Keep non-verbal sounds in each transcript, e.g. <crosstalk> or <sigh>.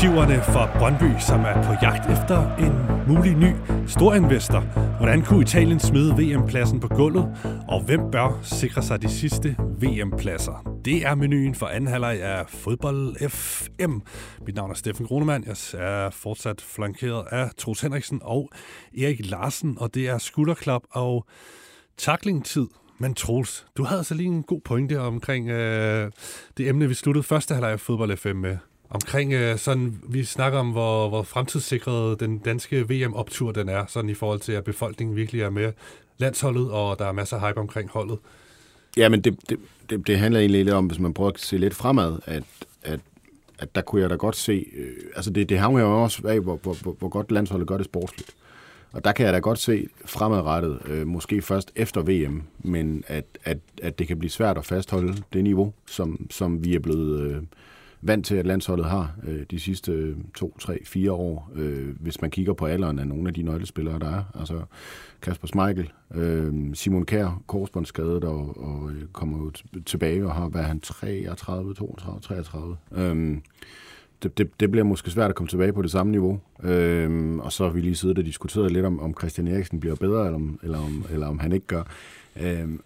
perspektiverne for Brøndby, som er på jagt efter en mulig ny storinvestor. Hvordan kunne Italien smide VM-pladsen på gulvet? Og hvem bør sikre sig de sidste VM-pladser? Det er menuen for anden halvleg af Fodbold FM. Mit navn er Steffen Grunemann. Jeg er fortsat flankeret af Troels Henriksen og Erik Larsen, og det er skulderklap og taklingtid. Men Troels, du havde altså lige en god pointe omkring øh, det emne, vi sluttede første halvleg af Fodbold FM med. Omkring øh, sådan, vi snakker om, hvor, hvor fremtidssikret den danske VM-optur den er, sådan i forhold til, at befolkningen virkelig er med landsholdet, og der er masser af hype omkring holdet. Ja, men det, det, det, det handler egentlig lidt om, hvis man prøver at se lidt fremad, at, at, at der kunne jeg da godt se, øh, altså det, det hænger jo også af, hvor, hvor, hvor, hvor godt landsholdet gør det sportsligt. Og der kan jeg da godt se fremadrettet, øh, måske først efter VM, men at, at, at det kan blive svært at fastholde det niveau, som, som vi er blevet øh, vant til, at landsholdet har øh, de sidste øh, to, tre, fire år, øh, hvis man kigger på alderen af nogle af de nøglespillere, der er. Altså Kasper Schmeichel, øh, Simon Kjær, korsbåndsskadet og, og øh, kommer jo tilbage og har været han 33, 32, 33. Øh, det, det, det bliver måske svært at komme tilbage på det samme niveau. Øhm, og så har vi lige siddet og diskuteret lidt om, om Christian Eriksen bliver bedre, eller om, eller om, eller om han ikke gør. Øhm,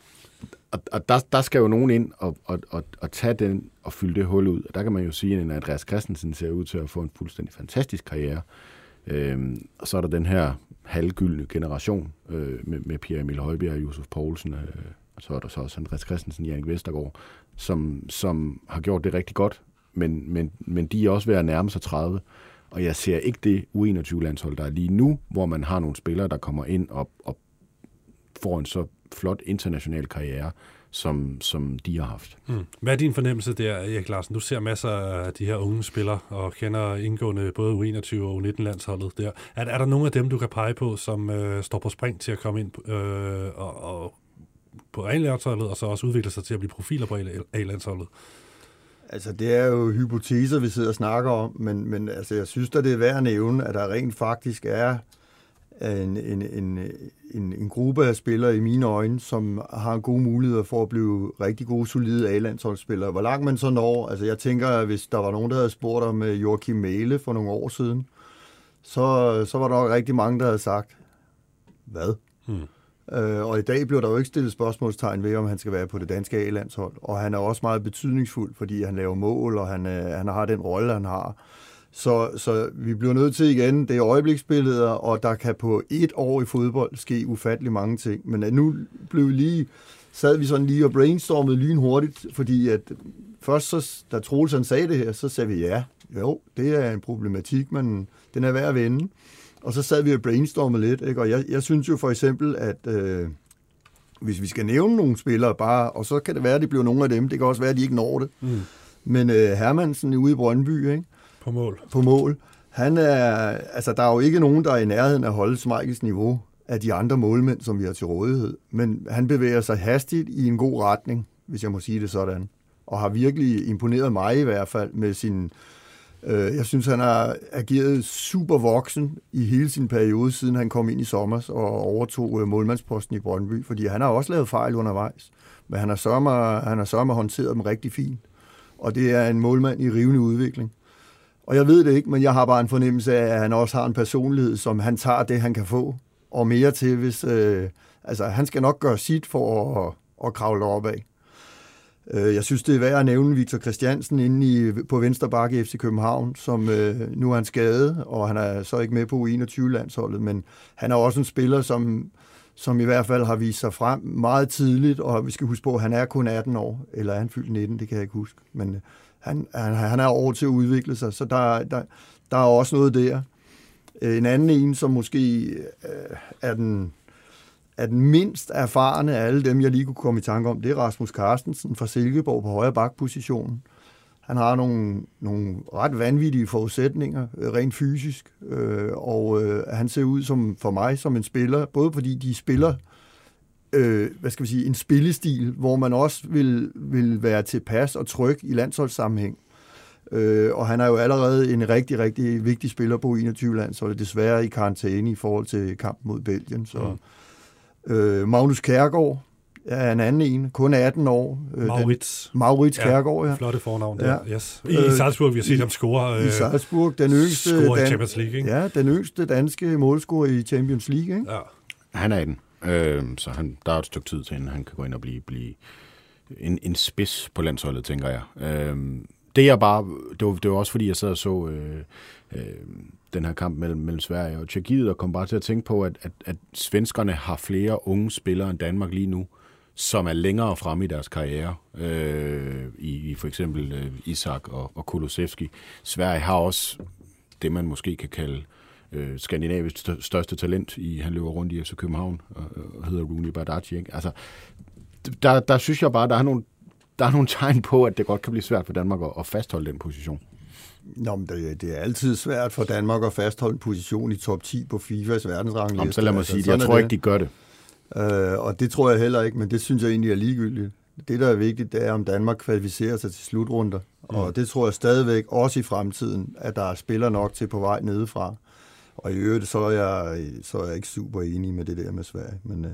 og og der, der skal jo nogen ind og, og, og, og tage den og fylde det hul ud. Og der kan man jo sige, at Andreas Christensen ser ud til at få en fuldstændig fantastisk karriere. Øhm, og så er der den her halvgyldne generation øh, med, med Pierre Emil Højbjerg og Josef Poulsen. Øh, og så er der så også Andreas Christensen, Jannik Vestergaard, som, som har gjort det rigtig godt men, men, men de er også ved at nærme sig 30. Og jeg ser ikke det U21-landshold, der er lige nu, hvor man har nogle spillere, der kommer ind og, og får en så flot international karriere, som, som de har haft. Mm. Hvad er din fornemmelse der, Erik Larsen? Du ser masser af de her unge spillere og kender indgående både U21 og U19-landsholdet der. Er, er der nogle af dem, du kan pege på, som øh, står på spring til at komme ind øh, og, og på A-landsholdet, og så også udvikle sig til at blive profiler på A-landsholdet? Altså, det er jo hypoteser, vi sidder og snakker om, men, men altså, jeg synes da, det er værd at nævne, at der rent faktisk er en, en, en, en, en gruppe af spillere i mine øjne, som har gode muligheder for at blive rigtig gode, solide A-landsholdsspillere. Hvor langt man så når, altså jeg tænker, at hvis der var nogen, der havde spurgt om øh, Joachim Mæle for nogle år siden, så, så var der nok rigtig mange, der havde sagt, hvad? Hmm. Øh, og i dag bliver der jo ikke stillet spørgsmålstegn ved, om han skal være på det danske A-landshold. Og han er også meget betydningsfuld, fordi han laver mål, og han, øh, han har den rolle, han har. Så, så vi bliver nødt til igen, det er øjebliksbilleder, og der kan på et år i fodbold ske ufattelig mange ting. Men nu blev lige, sad vi sådan lige og brainstormede lynhurtigt, fordi at først, så, da Troels sagde det her, så sagde vi ja, jo, det er en problematik, men den er værd at vende. Og så sad vi og brainstormede lidt, ikke? og jeg, jeg synes jo for eksempel, at øh, hvis vi skal nævne nogle spillere bare, og så kan det være, at det bliver nogle af dem, det kan også være, at de ikke når det. Mm. Men øh, Hermansen ude i Brøndby, ikke? På mål. På mål. Han er, altså der er jo ikke nogen, der er i nærheden af at holde Smeichels niveau af de andre målmænd, som vi har til rådighed. Men han bevæger sig hastigt i en god retning, hvis jeg må sige det sådan. Og har virkelig imponeret mig i hvert fald med sin Øh, jeg synes, han har ageret super voksen i hele sin periode, siden han kom ind i sommer og overtog øh, målmandsposten i Brøndby, fordi han har også lavet fejl undervejs, men han har sørme, han har sørme håndteret dem rigtig fint. Og det er en målmand i rivende udvikling. Og jeg ved det ikke, men jeg har bare en fornemmelse af, at han også har en personlighed, som han tager det, han kan få, og mere til, hvis... Øh, altså, han skal nok gøre sit for at, at kravle opad. Øh, jeg synes, det er værd at nævne Victor Christiansen inde i, på venstre bakke i FC København, som øh, nu er han skadet, og han er så ikke med på U21-landsholdet, men han er også en spiller, som, som i hvert fald har vist sig frem meget tidligt, og vi skal huske på, at han er kun 18 år, eller er han fyldt 19, det kan jeg ikke huske, men øh, han, han, han er over til at udvikle sig, så der, der, der er også noget der. Øh, en anden en, som måske øh, er den er den mindst erfarne af alle dem, jeg lige kunne komme i tanke om, det er Rasmus Carstensen fra Silkeborg på højre bakpositionen. Han har nogle, nogle ret vanvittige forudsætninger, øh, rent fysisk, øh, og øh, han ser ud som for mig som en spiller, både fordi de spiller øh, hvad skal vi sige, en spillestil, hvor man også vil, vil være tilpas og tryg i landsholdssammenhæng. Øh, og han er jo allerede en rigtig, rigtig vigtig spiller på 21-landsholdet, desværre i karantæne i forhold til kampen mod Belgien. Så, mm. Øh, Magnus Kærgaard Ja, en anden en. Kun 18 år. Øh, Maurits. Den, Maurits Kærgaard, ja. Flotte fornavn der. Ja. Yes. I øh, Salzburg, vi har set ham score. I Salzburg, den yngste, score i Champions League, ikke? ja, den yngste danske målscorer i Champions League. Ikke? Ja. Han er den. Øh, så han, der er et stykke tid til, inden han kan gå ind og blive, blive en, en spids på landsholdet, tænker jeg. Øh, det jeg bare, det var, det var også fordi, jeg sad og så øh, øh, den her kamp mellem, mellem Sverige og Tjekkiet, og kom bare til at tænke på, at, at, at svenskerne har flere unge spillere end Danmark lige nu, som er længere fremme i deres karriere, øh, i, i for eksempel øh, Isak og, og Kulusevski. Sverige har også det, man måske kan kalde øh, Skandinavisk stør- største talent i, han løber rundt i FC København og, og hedder Rooney Badaci. Ikke? Altså, der, der synes jeg bare, der er nogle der er nogle <laughs> tegn på, at det godt kan blive svært for Danmark at, at fastholde den position. Nå, men det, det er altid svært for Danmark at fastholde en position i top 10 på FIFAs verdensrangliste. Jamen, så lad mig Altså, sige det. Jeg tror ikke, de gør det. Øh, og det tror jeg heller ikke, men det synes jeg egentlig er ligegyldigt. Det, der er vigtigt, det er, om Danmark kvalificerer sig til slutrunder. Mm. Og det tror jeg stadigvæk, også i fremtiden, at der er spillere nok til på vej nedefra. Og i øvrigt, så er jeg, så er jeg ikke super enig med det der med Sverige, men øh,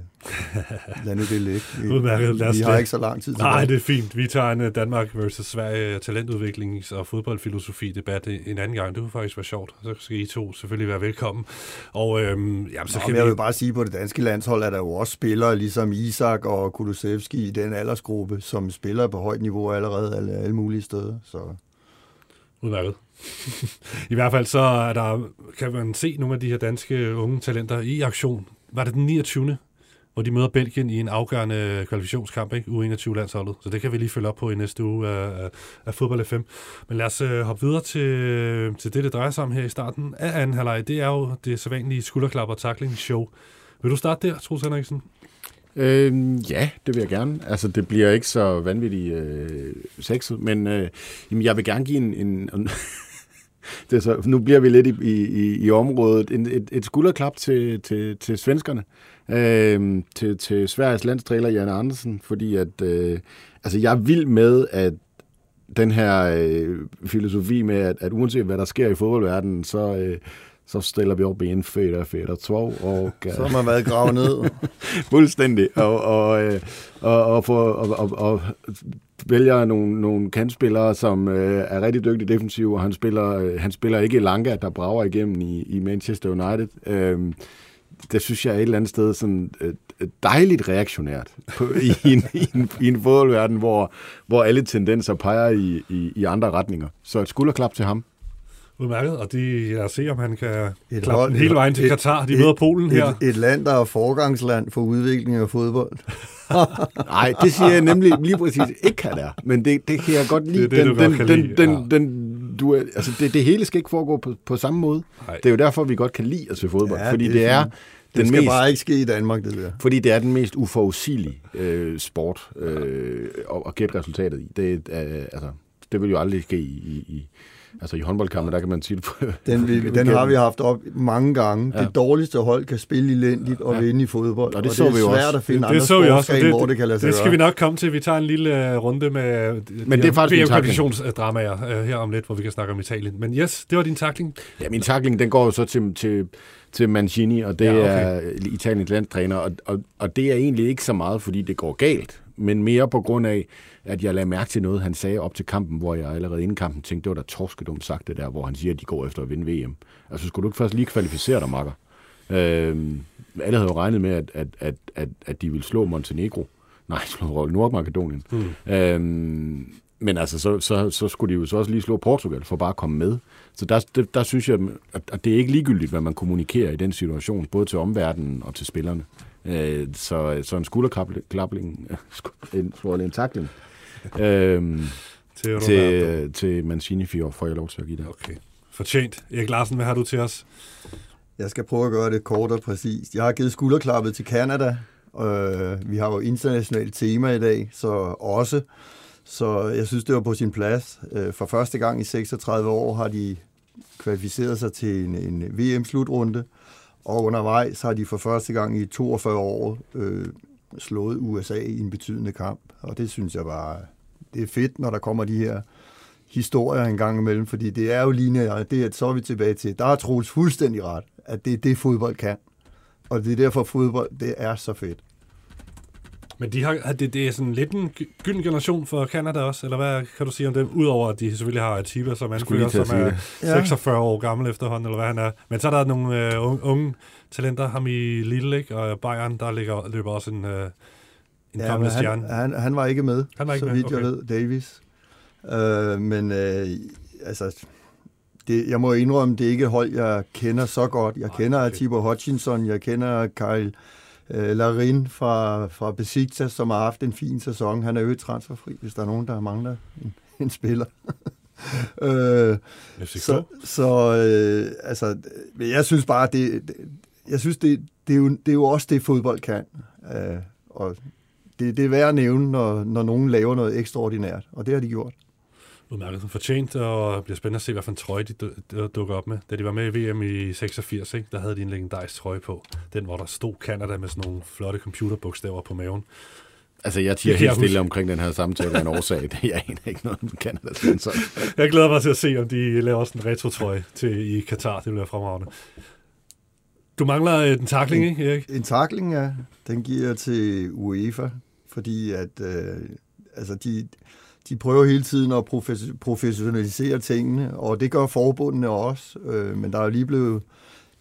<laughs> lad nu det ligge. Vi, Udmærket, lad os vi har ikke så lang tid Nej, det er fint. Vi tager en øh, Danmark versus Sverige talentudviklings- og fodboldfilosofi-debat en anden gang. Det kunne faktisk være sjovt. Så skal I to selvfølgelig være velkommen. Og øhm, jamen, så Nå, kan jeg vi... vil bare sige, at på det danske landshold er der jo også spillere, ligesom Isak og Kulusevski i den aldersgruppe, som spiller på højt niveau allerede alle, alle mulige steder. Så Udmærket. <laughs> I hvert fald så er der, kan man se nogle af de her danske unge talenter i aktion. Var det den 29. hvor de møder Belgien i en afgørende kvalifikationskamp, ikke? U21-landsholdet. Så det kan vi lige følge op på i næste uge af, af, af Fodbold FM. Men lad os øh, hoppe videre til, til det, det drejer sig om her i starten af anden halvleg. Det er jo det sædvanlige skulderklap og tackling show. Vil du starte der, Troels Henriksen? Øhm, ja, det vil jeg gerne. Altså, det bliver ikke så vanvittigt øh, sexet, men øh, jamen, jeg vil gerne give en, en det er så, nu bliver vi lidt i, i, i området. En, et, et skulderklap til, til, til svenskerne. Øh, til, til Sveriges landstræler Jan Andersen, fordi at, øh, altså, jeg er vild med, at den her øh, filosofi med, at, at uanset hvad der sker i fodboldverdenen, så, øh, så stiller vi op i en fedt og två. Og, øh, så har man været gravet ned. <laughs> Fuldstændig. Og, og, øh, og, og, for, og, og, og vælger nogle, nogle kantspillere, som øh, er rigtig dygtige defensiv, og han spiller, øh, han spiller ikke Lanka, der brager igennem i, i Manchester United. Øh, det synes jeg er et eller andet sted sådan øh, øh dejligt reaktionært på, i, en, i, en, i en fodboldverden, hvor, hvor alle tendenser peger i, i, i andre retninger. Så et skulderklap til ham. Udmærket, og de, lad os se, om han kan Et klappe hold- den hele vejen til et- Katar. De et- møder Polen her. Et, et land, der er forgangsland for udvikling af fodbold. <laughs> Nej, det siger jeg nemlig lige præcis ikke, han er. Men det, det kan jeg godt lide. Det det, den, kan den, lide, den, ja. den, du altså det, det hele skal ikke foregå på, på samme måde. Nej. Det er jo derfor, vi godt kan lide at se fodbold. Ja, fordi det det, er er fint. Det den skal mest, bare ikke ske i Danmark, det der. fordi det er den mest uforudsigelige øh, sport øh, at, at gætte resultatet i. Det, øh, altså, det vil jo aldrig ske i, i, i Altså i håndboldkampen, der kan man på... Den, vi, <laughs> den har vi haft op mange gange. Ja. Det dårligste hold kan spille elendigt og Ja. vinde i fodbold. Og det og så det er vi jo svært også. at finde det, andre det så vi også, det, hvor det kan lade sig det skal gøre. vi nok komme til. Vi tager en lille uh, runde med Men det er faktisk kvalifikationsdramaer uh, her om lidt, hvor vi kan snakke om Italien. Men yes, det var din takling. Ja, min takling, den går jo så til, til, til Mancini, og det Ja, okay. okay. er Italiens landstræner, og, og, og det er egentlig ikke så meget, fordi det går galt, men mere på grund af, at jeg lagde mærke til noget, han sagde op til kampen, hvor jeg allerede inden kampen tænkte, det var da torskedumt sagt det der, hvor han siger, at de går efter at vinde VM. Altså, skulle du ikke først lige kvalificere dig, makker? Øhm, alle havde jo regnet med, at, at, at, at, at de ville slå Montenegro. Nej, slå Nordmakedonien. Hmm. Øhm, men altså, så, så, så skulle de jo så også lige slå Portugal for bare at komme med. Så der, der, der synes jeg, at, at det er ikke ligegyldigt, hvad man kommunikerer i den situation, både til omverdenen og til spillerne. Øh, så, så en skulderklapling, <laughs> en, en, takling øhm, Til, Roberto. til, til Mancini får får jeg lov til at give det. Okay. Fortjent. Erik Larsen, hvad har du til os? Jeg skal prøve at gøre det kort og præcist. Jeg har givet skulderklappet til Canada. Øh, vi har jo internationalt tema i dag, så også. Så jeg synes, det var på sin plads. Øh, for første gang i 36 år har de kvalificeret sig til en, en VM-slutrunde, og undervejs har de for første gang i 42 år øh, slået USA i en betydende kamp. Og det synes jeg bare, det er fedt, når der kommer de her historier en gang imellem, fordi det er jo lineært, det er, så er vi tilbage til, der er Troels fuldstændig ret, at det er det, fodbold kan. Og det er derfor, fodbold, det er så fedt. Men de har, det, det er sådan lidt en gy- gylden generation for Canada også, eller hvad kan du sige om dem? Udover at de selvfølgelig har Atiba som anfører, til som er sige Ja. 46 år gammel efterhånden, eller hvad han er. Men så er der nogle øh, unge, unge talenter, ham i Lille, ikke? og Bayern, der ligger, løber også en, øh, en Ja, kommende men stjerne. han, han, han var ikke med, Han var ikke så med, vidt okay. jeg ved, Davis. Øh, men øh, altså, det, jeg må indrømme, det er ikke et hold, jeg kender så godt. Jeg kender okay. Tibor Hutchinson, jeg kender Kyle øh, Larin fra, fra Besiktas, som har haft en fin sæson. Han er jo transferfri, hvis der er nogen, der mangler en, <laughs> en spiller. <laughs> øh, FCK. så så øh, altså, jeg synes bare, det, det jeg synes, det, det, er jo, det er jo også det, fodbold kan. Øh, og det, det er værd at nævne, når, når nogen laver noget ekstraordinært, og det har de gjort. Udmærket fortjent, og det bliver spændende at se, hvad for en trøje de du- du- dukker op med. Da de var med i VM i 86, ikke, der havde de en legendarisk trøje på. Den, hvor der stod Canada med sådan nogle flotte computerbogstaver på maven. Altså, jeg tiger helt stille omkring den her samtale af en årsag. Det jeg aner ikke noget om Kanadas landshold. Jeg glæder mig til at se, om de laver også en retro-trøje til i Katar. Det bliver fremragende. Du mangler øh, en takling, ikke, Erik? En takling, ja, den giver jeg til UEFA, fordi at øh, altså de, de prøver hele tiden at professionalisere tingene, og det gør forbundene også, øh, men der er lige blevet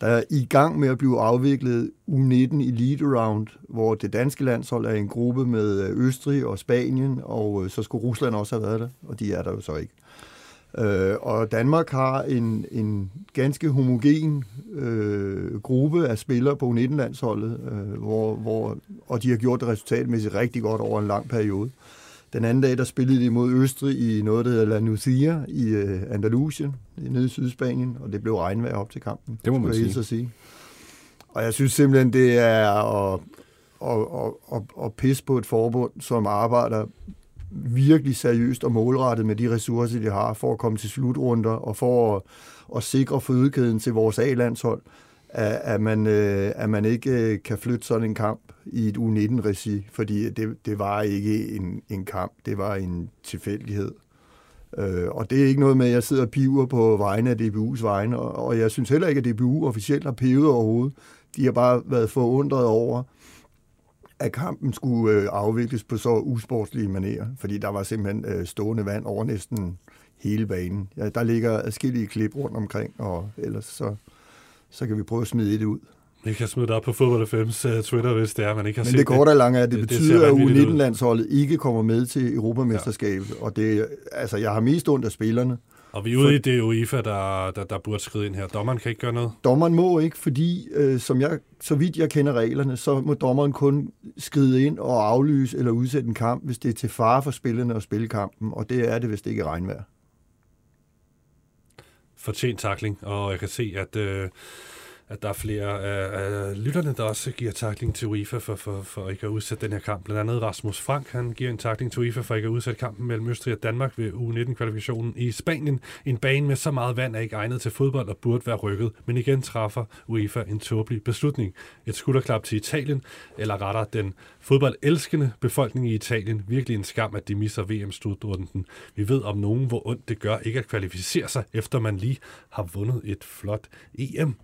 der er i gang med at blive afviklet U19 Elite Round, hvor det danske landshold er i en gruppe med øh, Østrig og Spanien, og øh, så skulle Rusland også have været der, og de er der jo så ikke. Øh, og Danmark har en, en ganske homogen øh, gruppe af spillere på U19-landsholdet, øh, hvor, hvor, og de har gjort det resultatmæssigt rigtig godt over en lang periode. Den anden dag, der spillede de mod Østrig i noget, der hedder La Nucia i øh, Andalusien, nede i Sydspanien, og det blev regnvejr op til kampen. Det må man sige. sige. Og jeg synes simpelthen, det er at, at, at, at, at pisse på et forbund, som arbejder virkelig seriøst og målrettet med de ressourcer, de har for at komme til slutrunder og for at, at sikre fødekæden til vores A-landshold, at, at, man, øh, at man ikke øh, kan flytte sådan en kamp i et U19-regi, fordi det, det var ikke en, en kamp, det var en tilfældighed. Øh, og det er ikke noget med, at jeg sidder og piver på vegne af DBU's vegne, og, og jeg synes heller ikke, at DBU officielt har pivet overhovedet. De har bare været forundret over, at kampen skulle øh, afvikles på så usportslige manerer, fordi der var simpelthen øh, stående vand over næsten hele banen. Ja, der ligger adskillige klip rundt omkring, og ellers så, så kan vi prøve at smide det ud. Vi kan smide det op på Fodbold FM's uh, Twitter, hvis det er, man ikke har Men set det korte og lange er, at det, Det- det det betyder, at vanvittigt ud. U19-landsholdet ikke kommer med til Europamesterskabet, ja. og det, altså, jeg har mest ondt af spillerne. Og vi er ude i det UEFA, der, der, der burde skride ind her. Dommeren kan ikke gøre noget. Dommeren må ikke, fordi øh, som jeg, så vidt jeg kender reglerne, så må dommeren kun skride ind og aflyse eller udsætte en kamp, hvis det er til fare for spillerne at spille kampen, og det er det, hvis det ikke er regnvejr. Fortjent takling, og jeg kan se, at, øh, at der er flere af, øh, lytterne, der også giver takling til UEFA for, for, for ikke at udsætte den her kamp. Blandt andet Rasmus Frank, han giver en takling til UEFA for ikke at udsætte kampen mellem Østrig og Danmark ved U19-kvalifikationen i Spanien. En bane med så meget vand er ikke egnet til fodbold og burde være rykket, men igen træffer UEFA en tåbelig beslutning. Et skulderklap til Italien, eller rettere den fodboldelskende befolkning i Italien. Virkelig en skam, at de misser VM-slutrunden. Vi ved om nogen, hvor ondt det gør ikke at kvalificere sig, efter man lige har vundet et flot EM.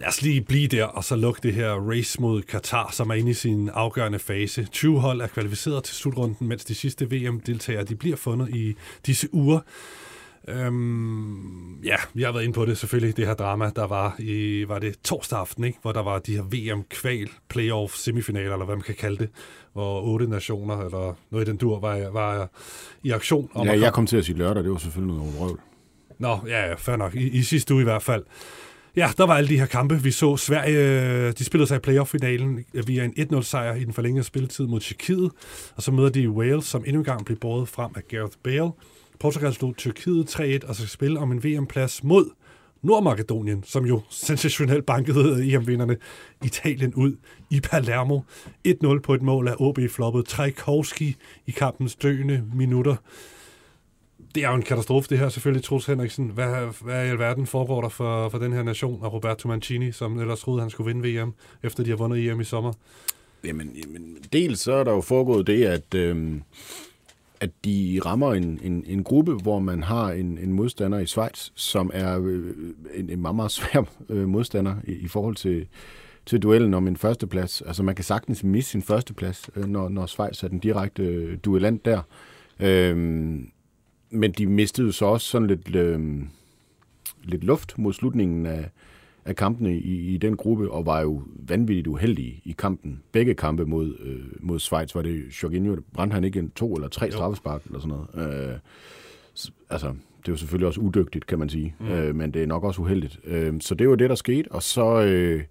Lad os lige blive der, og så lukke det her race mod Katar, som er inde i sin afgørende fase. 20 hold er kvalificeret til slutrunden, mens de sidste VM-deltagere de bliver fundet i disse uger. Øhm, ja, vi har været inde på det selvfølgelig, det her drama, der var i, var det torsdag aften, ikke? hvor der var de her VM-kval, playoff, semifinaler, eller hvad man kan kalde det, hvor otte nationer, eller noget i den dur, var, var i aktion. om Ja, jeg kom til at sige lørdag, det var selvfølgelig noget røvl. Nå, ja, fair nok. I, I sidste uge i hvert fald. Ja, der var alle de her kampe. Vi så Sverige, øh, de spillede sig i playoff-finalen via en 1-0-sejr i den forlængede spilletid mod Tjekkiet. Og så møder de Wales, som endnu en gang blev båret frem af Gareth Bale. Portugal slog Tyrkiet 3-1 og skal spille om en VM-plads mod Nordmakedonien, som jo sensationelt bankede EM-vinderne Italien ud i Palermo. 1-0 på et mål af OB floppet Trajkovski i kampens døende minutter det er jo en katastrofe, det her selvfølgelig, Troels Henriksen. Hvad, hvad i alverden foregår der for, for den her nation og Roberto Mancini, som ellers troede, han skulle vinde VM, efter de har vundet EM i sommer? Jamen, jamen, dels så er der jo foregået det, at, Øh at de rammer en, en, en gruppe, hvor man har en, en modstander i Schweiz, som er øh, en, en meget, meget svær øh, modstander i, i forhold til, til duellen om en førsteplads. Altså man kan sagtens misse sin førsteplads, øh, når, når Schweiz er den direkte duellant der. Øhm, men de mistede så også sådan lidt, øhm, lidt luft mod slutningen af, af kampene i, i den gruppe, og var jo vanvittigt uheldige i kampen. Begge kampe mod, øh, mod Schweiz, var det Jorginho, brændte han ikke en to eller tre straffespark eller sådan noget. Øh, altså, det er jo selvfølgelig også udygtigt, kan man sige, mm. øh, men det er nok også uheldigt. Øh, så det var det, der skete, og så, øh,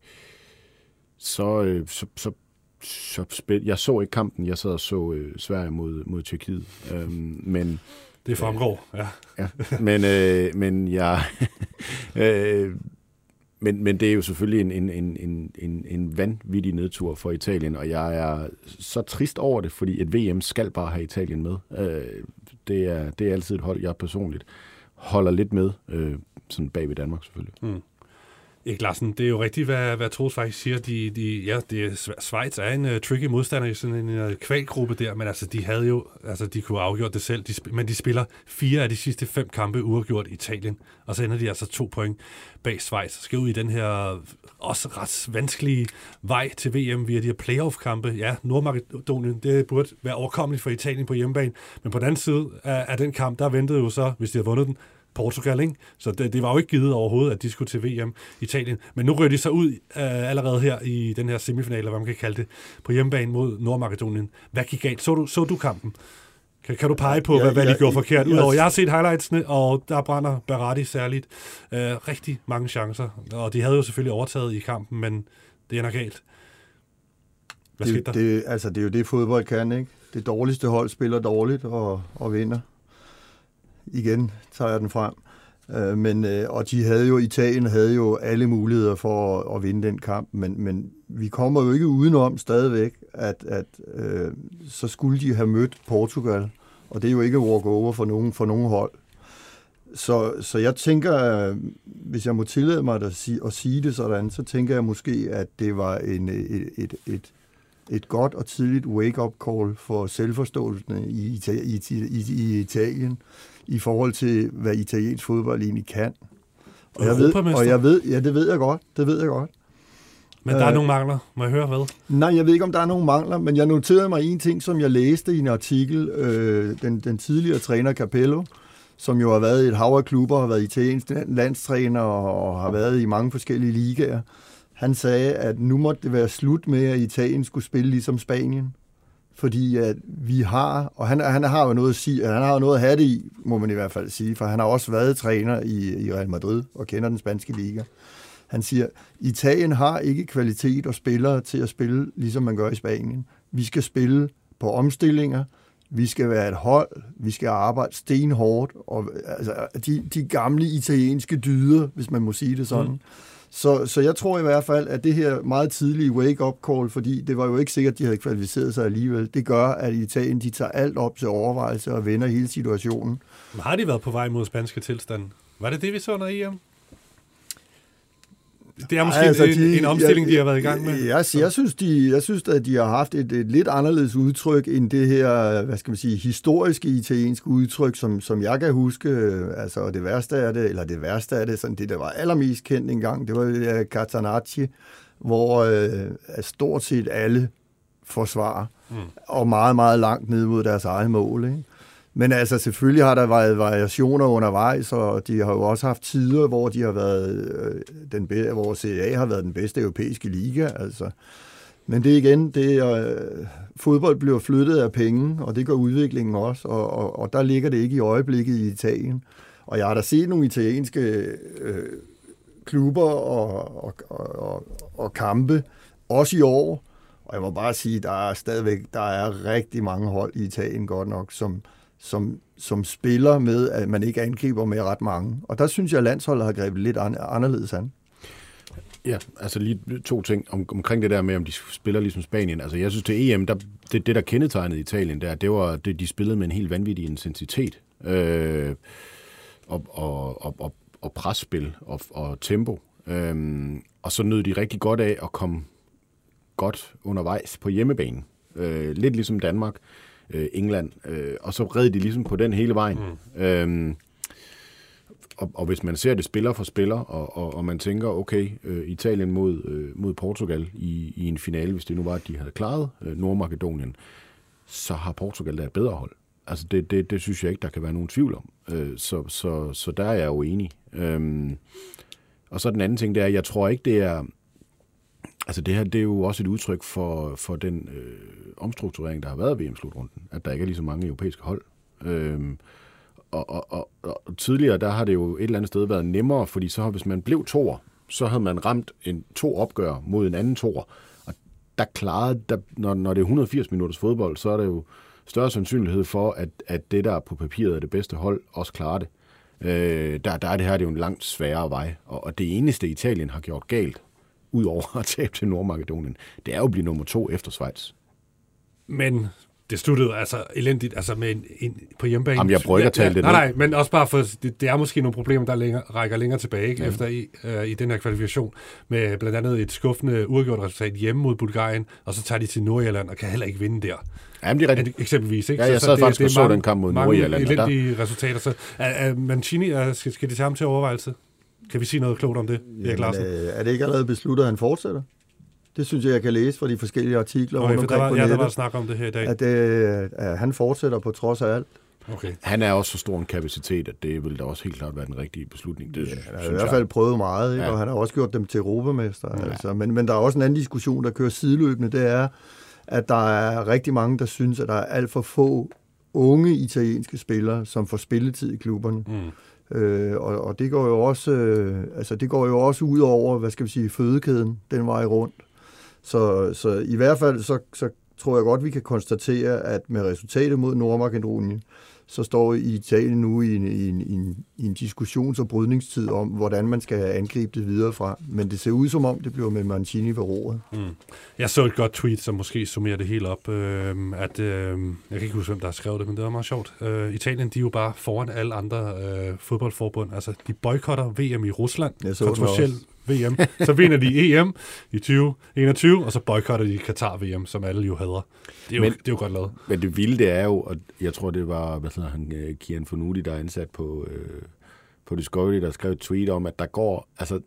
så, øh, så, så, så spil, jeg så ikke kampen, jeg sad og så øh, Sverige mod, mod Tyrkiet, øh, men det fremgår, ja. ja. Men, øh, men jeg... <laughs> øh, men, men det er jo selvfølgelig en, en, en, en, en, en vanvittig nedtur for Italien, og jeg er så trist over det, fordi et VM skal bare have Italien med. Øh, det, er, det er altid et hold, jeg personligt holder lidt med, øh, sådan bag ved Danmark selvfølgelig. Mm. Erik Larsen, det er jo rigtigt, hvad, hvad Troels faktisk siger. De, de, ja, det, Schweiz er en uh, tricky modstander i sådan en uh, kvalgruppe der, men altså, de havde jo, altså, de kunne afgjort det selv, de, men de spiller fire af de sidste fem kampe uafgjort i Italien, og så ender de altså to point bag Schweiz, skal ud i den her også ret vanskelige vej til VM via de her playoff-kampe. Ja, Nordmakedonien, det burde være overkommeligt for Italien på hjemmebane, men på den anden side af, af den kamp, der ventede jo så, hvis de havde vundet den, Portugal, ikke? Så det, det var jo ikke givet overhovedet, at de skulle til VM Italien. Men nu rører de så ud uh, allerede her i den her semifinal, eller hvad man kan kalde det, på hjemmebane mod Nordmakedonien. Hvad gik galt? Så du, så du kampen? Kan, kan du pege på, ja, hvad, hvad ja, de gjorde forkert? Udover, jeg har set highlightsene, og der brænder Berardi særligt uh, rigtig mange chancer. Og de havde jo selvfølgelig overtaget i kampen, men det ender galt. Hvad det, skete der? Det, altså, det er jo det, fodbold kan, ikke? Det dårligste hold spiller dårligt og, og vinder igen tager jeg den frem. Øh, men, øh, og de havde jo, Italien havde jo alle muligheder for at, at vinde den kamp, men, men vi kommer jo ikke udenom stadigvæk, at, at øh, så skulle de have mødt Portugal, og det er jo ikke walk-over for nogen, for nogen hold. Så, så jeg tænker, hvis jeg må tillade mig at sige, at sige det sådan, så tænker jeg måske, at det var en, et, et, et, et godt og tidligt wake-up call for selvforståelsen i, i, i, i Italien i forhold til, hvad italiensk fodbold egentlig kan. Og jeg, ved, og jeg ved, ja, det ved jeg godt, det ved jeg godt. Men der er øh, nogle mangler. Må jeg høre hvad? Nej, jeg ved ikke, om der er nogle mangler, men jeg noterede mig en ting, som jeg læste i en artikel. Øh, den, den tidligere træner Capello, som jo har været i et hav af klubber, har været italiensk landstræner og har været i mange forskellige ligaer. Han sagde, at nu måtte det være slut med, at Italien skulle spille ligesom Spanien fordi at vi har, og han, han har jo noget at sige, han har jo noget at have det i, må man i hvert fald sige, for han har også været træner i, i Real Madrid og kender den spanske liga. Han siger, Italien har ikke kvalitet og spillere til at spille, ligesom man gør i Spanien. Vi skal spille på omstillinger, vi skal være et hold, vi skal arbejde stenhårdt, og altså, de, de gamle italienske dyder, hvis man må sige det sådan, mm så, så jeg tror i hvert fald, at det her meget tidlige wake-up call, fordi det var jo ikke sikkert, at de havde kvalificeret sig alligevel, det gør, at Italien de tager alt op til overvejelse og vender hele situationen. Men har de været på vej mod spanske tilstand? Var det det, vi så under EM? Det er måske altså, de, en, omstilling, jeg, de har været i gang med. Jeg, jeg, jeg, synes, de, jeg synes, at de har haft et, et lidt anderledes udtryk end det her, hvad skal man sige, historiske italienske udtryk, som, som jeg kan huske. Altså, det værste af det, eller det værste af det, sådan det, der var allermest kendt engang, det var det der Catanacci, hvor øh, stort set alle forsvarer, mm. og meget, meget langt ned mod deres eget mål. Ikke? Men altså, selvfølgelig har der været variationer undervejs, og de har jo også haft tider, hvor de har været øh, den bedste, hvor CA har været den bedste europæiske liga. Altså. Men det igen, det er, øh, fodbold bliver flyttet af penge, og det gør udviklingen også, og, og, og der ligger det ikke i øjeblikket i Italien. Og jeg har da set nogle italienske øh, klubber og, og, og, og kampe, også i år, og jeg må bare sige, der er stadigvæk der er rigtig mange hold i Italien godt nok, som, som, som spiller med, at man ikke angriber med ret mange. Og der synes jeg, at landsholdet har grebet lidt anderledes an. Ja, altså lige to ting om, omkring det der med, om de spiller ligesom Spanien. Altså jeg synes til EM, der, det, det der kendetegnede Italien der, det var, det, de spillede med en helt vanvittig intensitet. Øh, og, og, og, og, og presspil og, og tempo. Øh, og så nød de rigtig godt af at komme godt undervejs på hjemmebanen. Øh, lidt ligesom Danmark øh, England, øh, og så red de ligesom på den hele vejen. Mm. Øhm, og, og hvis man ser det spiller for spiller, og, og, og man tænker, okay, øh, Italien mod, øh, mod Portugal i, i en finale, hvis det nu var, at de havde klaret øh, Nordmakedonien, så har Portugal da et bedre hold. Altså det, det, det synes jeg ikke, der kan være nogen tvivl om. Øh, så, så, så der er jeg jo enig. Øhm, og så den anden ting, det er, jeg tror ikke, det er... Altså det her, det er jo også et udtryk for, for den øh, omstrukturering, der har været ved VM-slutrunden. At der ikke er lige så mange europæiske hold. Øh, og, og, og, og tidligere, der har det jo et eller andet sted været nemmere, fordi så hvis man blev toer, så havde man ramt en to opgør mod en anden toer. Og der klarede, der, når, når det er 180 minutters fodbold, så er der jo større sandsynlighed for, at, at det, der på papiret er det bedste hold, også klarer det. Øh, der, der er det her det er jo en langt sværere vej. Og, og det eneste, Italien har gjort galt, udover at tabe til Nordmakedonien, det er jo at blive nummer to efter Schweiz. Men det sluttede altså elendigt, altså med en, en på hjemmebane. Jamen, jeg prøver ikke at tale det Nej, nej, men også bare for, det, det er måske nogle problemer, der længere, rækker længere tilbage ikke, ja. efter i, uh, i den her kvalifikation, med blandt andet et skuffende uafgjort resultat hjemme mod Bulgarien, og så tager de til Nordjylland og kan heller ikke vinde der. Jamen, det er rigtigt. Eksempelvis, ikke? Ja, jeg så, sad så faktisk det, og så mange, den kamp mod mange Nordjylland. og elendige Der, resultater. Så, er, er Mancini, er, skal, skal de tage ham til overvejelse? Kan vi sige noget klogt om det, Erik Larsen? øh, er det ikke allerede besluttet, at han fortsætter? Det synes jeg, jeg kan læse fra de forskellige artikler Okay, rundt omkring var, på ja, der var nettet, snak om det her i dag. at, øh, at han fortsætter på trods af alt. Okay. han er også så stor en kapacitet, at det vil da også helt klart være den rigtige beslutning. Det, Ja, han har i hvert jeg. fald prøvet meget, ikke? Ja. og han har også gjort dem til europamester. Ja. Ja. Altså. Men, men der er også en anden diskussion, der kører sideløbende, det er, at der er rigtig mange, der synes, at der er alt for få unge italienske spillere, som får spilletid i klubberne. Mm. Øh, og, og det går jo også, øh, altså det går jo også ud over, hvad skal vi sige, fødekæden den vej rundt. Så, så i hvert fald så, så tror jeg godt, vi kan konstatere, at med resultatet mod Nordmakedonien, så står Italien nu i en, i en, i en, i en diskussions- og brydningstid om, hvordan man skal angribe det videre fra. Men det ser ud som om, det bliver med Mancini ved roret. Mm. Jeg så et godt tweet, som måske summerer det helt op, øh, at, øh, jeg kan ikke huske, hvem der har skrevet det, men det var meget sjovt. Øh, Italien, de er jo bare foran alle andre øh, fodboldforbund. Altså, de boykotter VM i Rusland, Jeg så den kontroversiel VM. Så vinder de EM i 2021, og så boykotter de Qatar-VM, som alle jo hader. Det er jo, Men- det er jo godt lavet. Men det vilde det er jo, og jeg tror det var, hvad hedder han, øh, Kian Fornuti, der er ansat på, øh, på Discovery, der skrev et tweet om, at der går, altså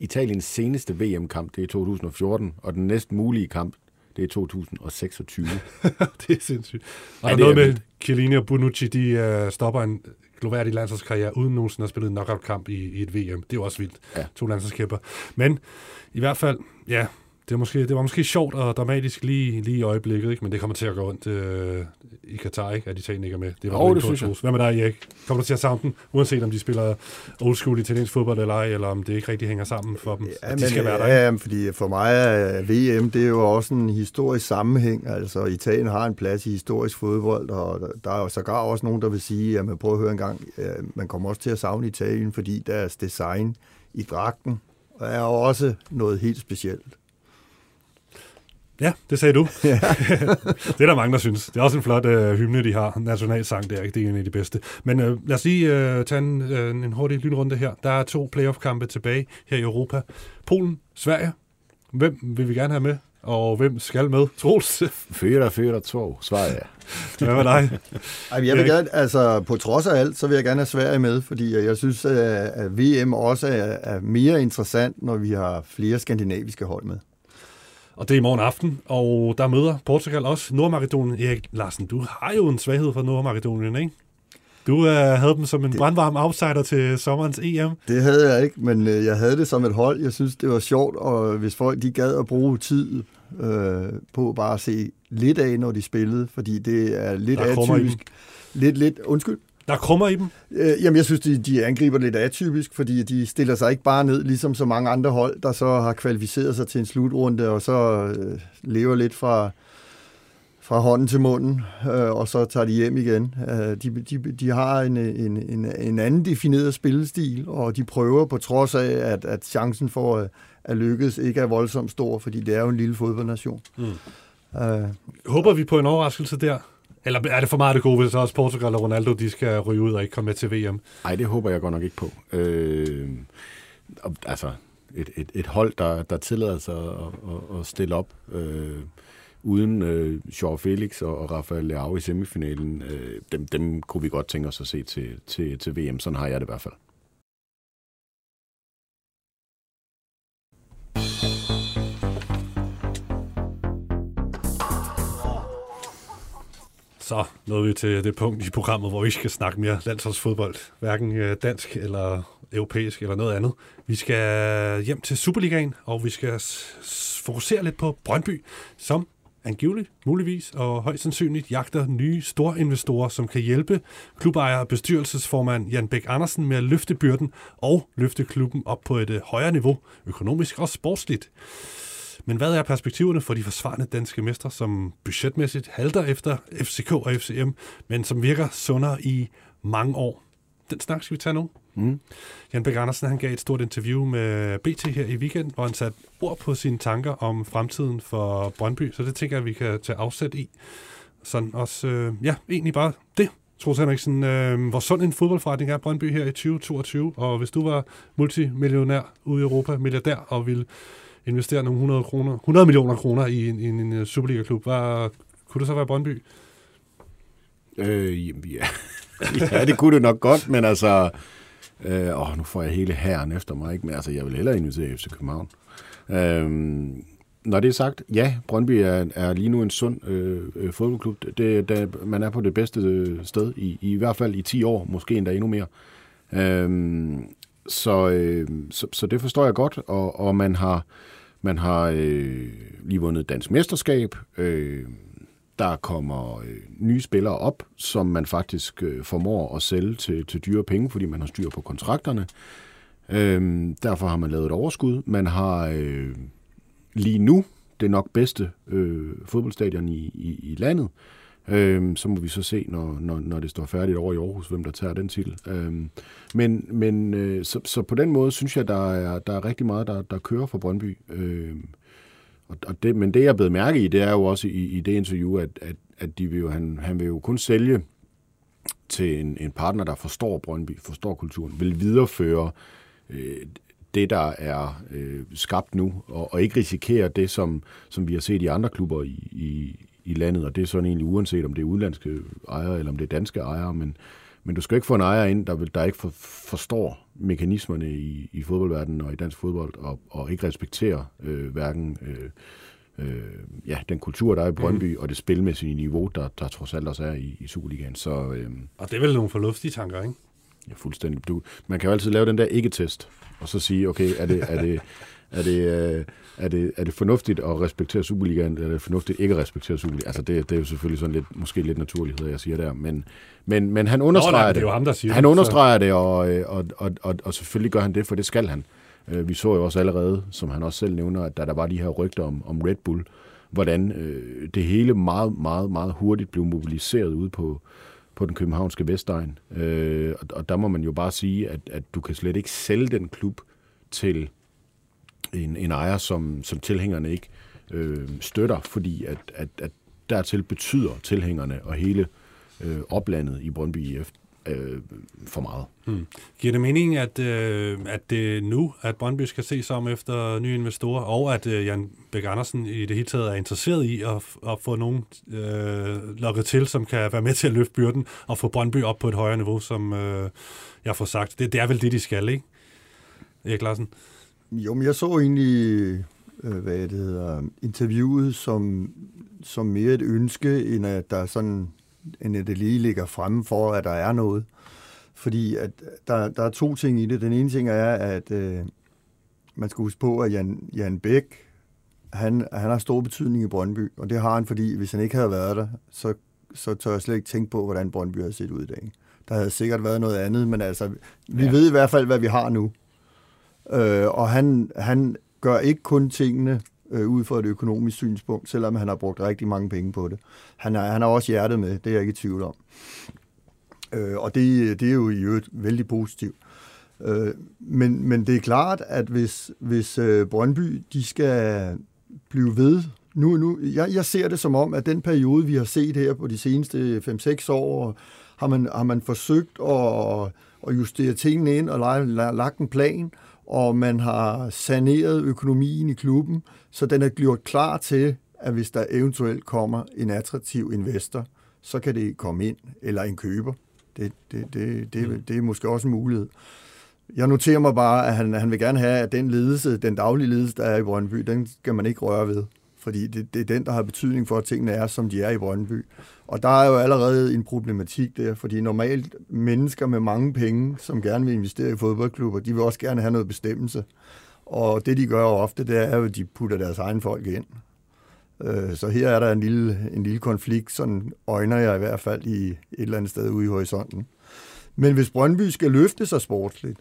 Italiens seneste VM-kamp, det er 2014, og den næst mulige kamp, det er 2026. <laughs> det er sindssygt. Og Ja, der er noget er med. Chiellini og Bonucci, de øh, stopper en gloværdig landsholdskarriere, uden nogensinde at spille en knockout-kamp i, i et VM. Det er jo også vildt. Ja. To landsholdskæmper. Men i hvert fald, ja, det var måske, det var måske sjovt og dramatisk lige, lige i øjeblikket, ikke? men det kommer til at gå rundt øh, i Katar, ikke? at Italien ikke er med. Det var inde det synes jeg. Hvad med dig, Erik? Kommer du til at savne dem, uanset om de spiller old school italiensk fodbold eller ej, eller om det ikke rigtig hænger sammen for dem, Ja, at de men, skal være der? ikke? ja, fordi for mig er VM, det er jo også en historisk sammenhæng. Altså, Italien har en plads i historisk fodbold, og der- der er jo sågar også nogen, der vil sige, at man prøver at høre en gang, øh, man kommer også til at savne Italien, fordi deres design i dragten er jo også noget helt specielt. Ja, det sagde du. <laughs> det er der mange, der synes. Det er også en flot øh, hymne, de har. Nationalsang, det er ikke det er en af de bedste. Men øh, lad os lige øh, tage en, øh, en hurtig lynrunde her. Der er to playoff-kampe tilbage her i Europa. Polen, Sverige. Hvem vil vi gerne have med? Og hvem skal med? Troels, Fyra, fyra, to, svarer jeg. hvad med dig? Ej, jeg vil gerne, altså på trods af alt, så vil jeg gerne have Sverige med, fordi jeg synes, at at VM også er, er mere interessant, når vi har flere skandinaviske hold med. Og det er i morgen aften, og der møder Portugal også Nordmakedonien. Erik Larsen, du har jo en svaghed for Nordmakedonien, ikke? Du øh, havde dem som en brandvarm outsider til sommerens EM. Det havde jeg ikke, men øh, jeg havde det som et hold. Jeg synes, det var sjovt, og hvis folk de gad at bruge tid øh, på bare at se lidt af, når de spillede, fordi det er lidt atypisk. Lidt, lidt, undskyld. Der krummer i dem. Øh, jamen, jeg synes, de, de angriber lidt atypisk, fordi de stiller sig ikke bare ned, ligesom så mange andre hold, der så har kvalificeret sig til en slutrunde, og så øh, lever lidt fra, fra hånden til munden, øh, og så tager de hjem igen. Øh, de, de, de har en, en, en, en anden defineret spillestil, og de prøver på trods af, at, at chancen for at, at lykkes ikke er voldsomt stor, fordi det er jo en lille fodboldnation. Mm. Øh, Håber vi på en overraskelse der? Eller er det for meget det gode, hvis også Portugal og Ronaldo de skal ryge ud og ikke komme med til VM? Nej, det håber jeg godt nok ikke på. Øh, og, altså, et, et, et hold, der, der tillader sig at, at, at stille op øh, uden øh, Joao Felix og, og Rafael Leao i semifinalen, øh, dem, dem kunne vi godt tænke os at se til, til, til VM. Sådan har jeg det i hvert fald. Så nåede vi til det punkt i programmet, hvor vi skal snakke mere landsholdsfodbold. Hverken øh, dansk eller europæisk eller noget andet. Vi skal hjem til Superligaen, og vi skal fokusere lidt på Brøndby, som angiveligt, muligvis og højst sandsynligt jagter nye store investorer, som kan hjælpe klubejer og bestyrelsesformand Jan Bæk Andersen med at løfte byrden og løfte klubben op på et øh, højere niveau, økonomisk og sportsligt. Men hvad er perspektiverne for de forsvarende danske mestre, som budgetmæssigt halter efter FCK og FCM, men som virker sundere i mange år? Den snak skal vi tage nu. Mm. Jan Bæk Andersen han gav et stort interview med BT her i weekend, hvor han satte ord på sine tanker om fremtiden for Brøndby, så det tænker jeg, vi kan tage afsæt i. Sådan også, øh, ja, egentlig bare det. Troels Henriksen, øh, hvor sund en fodboldforretning er Brøndby her i 2022, og hvis du var multimillionær ude i Europa, milliardær, og ville investere nogle 100, kroner, 100 millioner kroner i en, i en øh, Superliga-klub, var, kunne det så være Brøndby? Øh, ja. <laughs> ja, det kunne det nok godt, men altså, Øh, åh, nu får jeg hele herren efter mig, ikke? men altså, jeg vil hellere invitere FC København. Øh, når det er sagt, ja, Brøndby er, er lige nu en sund øh, øh fodboldklub. Det, det, man er på det bedste øh, sted, i, i hvert fald i 10 år, måske endda endnu mere. Øh, så, øh, så, så det forstår jeg godt, og, og man har, man har øh, lige vundet dansk mesterskab. Øh, der kommer øh, nye spillere op, som man faktisk øh, formår at sælge til, til dyre penge, fordi man har styr på kontrakterne. Øh, derfor har man lavet et overskud. Man har øh, lige nu det nok bedste øh, fodboldstadion i, i, i landet. Øh, Øh, så må vi så se, når, når, når det står færdigt over i Aarhus, hvem der tager den titel. Øh, men men øh, så, så på den måde synes jeg, der er, der er rigtig meget, der, der kører for Brøndby. Øh, og, og det, men det, jeg blev mærke i, det er jo også i, i det interview, at, at, at de vil jo, han, han vil jo kun sælge til en, en partner, der forstår Brøndby, forstår kulturen, vil videreføre øh, det, der er øh, skabt nu, og, og ikke risikere det, som, som vi har set i andre klubber i, i, i landet, og det er sådan egentlig uanset, om det er udenlandske ejere, eller om det er danske ejere, men, men du skal ikke få en ejer ind, der, vil, der ikke for, forstår mekanismerne i, i fodboldverdenen og i dansk fodbold, og, og ikke respekterer øh, hverken øh, øh, ja, den kultur, der er i Brøndby, mm. og det spilmæssige niveau, der, der trods alt også er i, i Superligaen. Så, øh, og det er vel nogle fornuftige tanker, ikke? Ja, fuldstændig. Du, man kan jo altid lave den der ikke-test, og så sige, okay, er det, er det, er det, øh, er det, er det fornuftigt at respektere Superligaen, eller er det fornuftigt ikke at respektere Superligaen? Altså, det, det er jo selvfølgelig sådan lidt, måske lidt naturlighed, jeg siger der, men, men, men han understreger Nå, nej, det. Er jo ham, der siger han det, understreger så. det, og, og, og, og, og selvfølgelig gør han det, for det skal han. Øh, vi så jo også allerede, som han også selv nævner, at da der var de her rygter om, om Red Bull, hvordan øh, det hele meget, meget, meget hurtigt blev mobiliseret ud på, på den københavnske Vestegn. Øh, og, og der må man jo bare sige, at, at du kan slet ikke sælge den klub til en, en ejer, som, som tilhængerne ikke øh, støtter, fordi at, at, at dertil betyder tilhængerne og hele øh, oplandet i Brøndby IF øh, for meget. Hmm. Giver det mening, at, øh, at det nu, at Brøndby skal se sig om efter nye investorer, og at øh, Jan Bæk Andersen i det hele taget er interesseret i at, at få nogen øh, lukket til, som kan være med til at løfte byrden og få Brøndby op på et højere niveau, som øh, jeg får sagt. Det, det er vel det, de skal, ikke? Erik Larsen? Jo, men jeg så egentlig, øh, hvad det hedder, interviewet som, som mere et ønske, end at der sådan, end at det lige ligger fremme for, at der er noget. Fordi at der, der er to ting i det. Den ene ting er, at øh, man skal huske på, at Jan, Jan Bæk, han, han har stor betydning i Brøndby, og det har han, fordi hvis han ikke havde været der, så, så tør jeg slet ikke tænke på, hvordan Brøndby havde set ud i dag. Der havde sikkert været noget andet, men altså, vi ja. ved i hvert fald, hvad vi har nu. Øh, og han, han gør ikke kun tingene øh, ud fra et økonomisk synspunkt, selvom han har brugt rigtig mange penge på det. Han har, han har også hjertet med, det er jeg ikke i tvivl om. Øh, og det, det er jo i øvrigt vældig positivt. Øh, men, men det er klart, at hvis, hvis øh, Brøndby de skal blive ved nu, nu jeg, jeg ser det som om, at den periode, vi har set her på de seneste 5-6 år, har man, har man forsøgt at, at justere tingene ind og lagt en plan, og man har saneret økonomien i klubben, så den er gjort klar til, at hvis der eventuelt kommer en attraktiv investor, så kan det komme ind, eller en køber. Det, det, det, det, mm. det er måske også en mulighed. Jeg noterer mig bare, at han, han vil gerne have, at den ledelse, den daglige ledelse, der er i Brøndby, den skal man ikke røre ved. Fordi det, det er den, der har betydning for, at tingene er, som de er i Brøndby. Og der er jo allerede en problematik der, fordi normalt mennesker med mange penge, som gerne vil investere i fodboldklubber, de vil også gerne have noget bestemmelse. Og det, de gør ofte, det er jo, at de putter deres egen folk ind. Øh, så her er der en lille, en lille konflikt, sådan øjner jeg i hvert fald i et eller andet sted ude i horisonten. Men hvis Brøndby skal løfte sig sportsligt,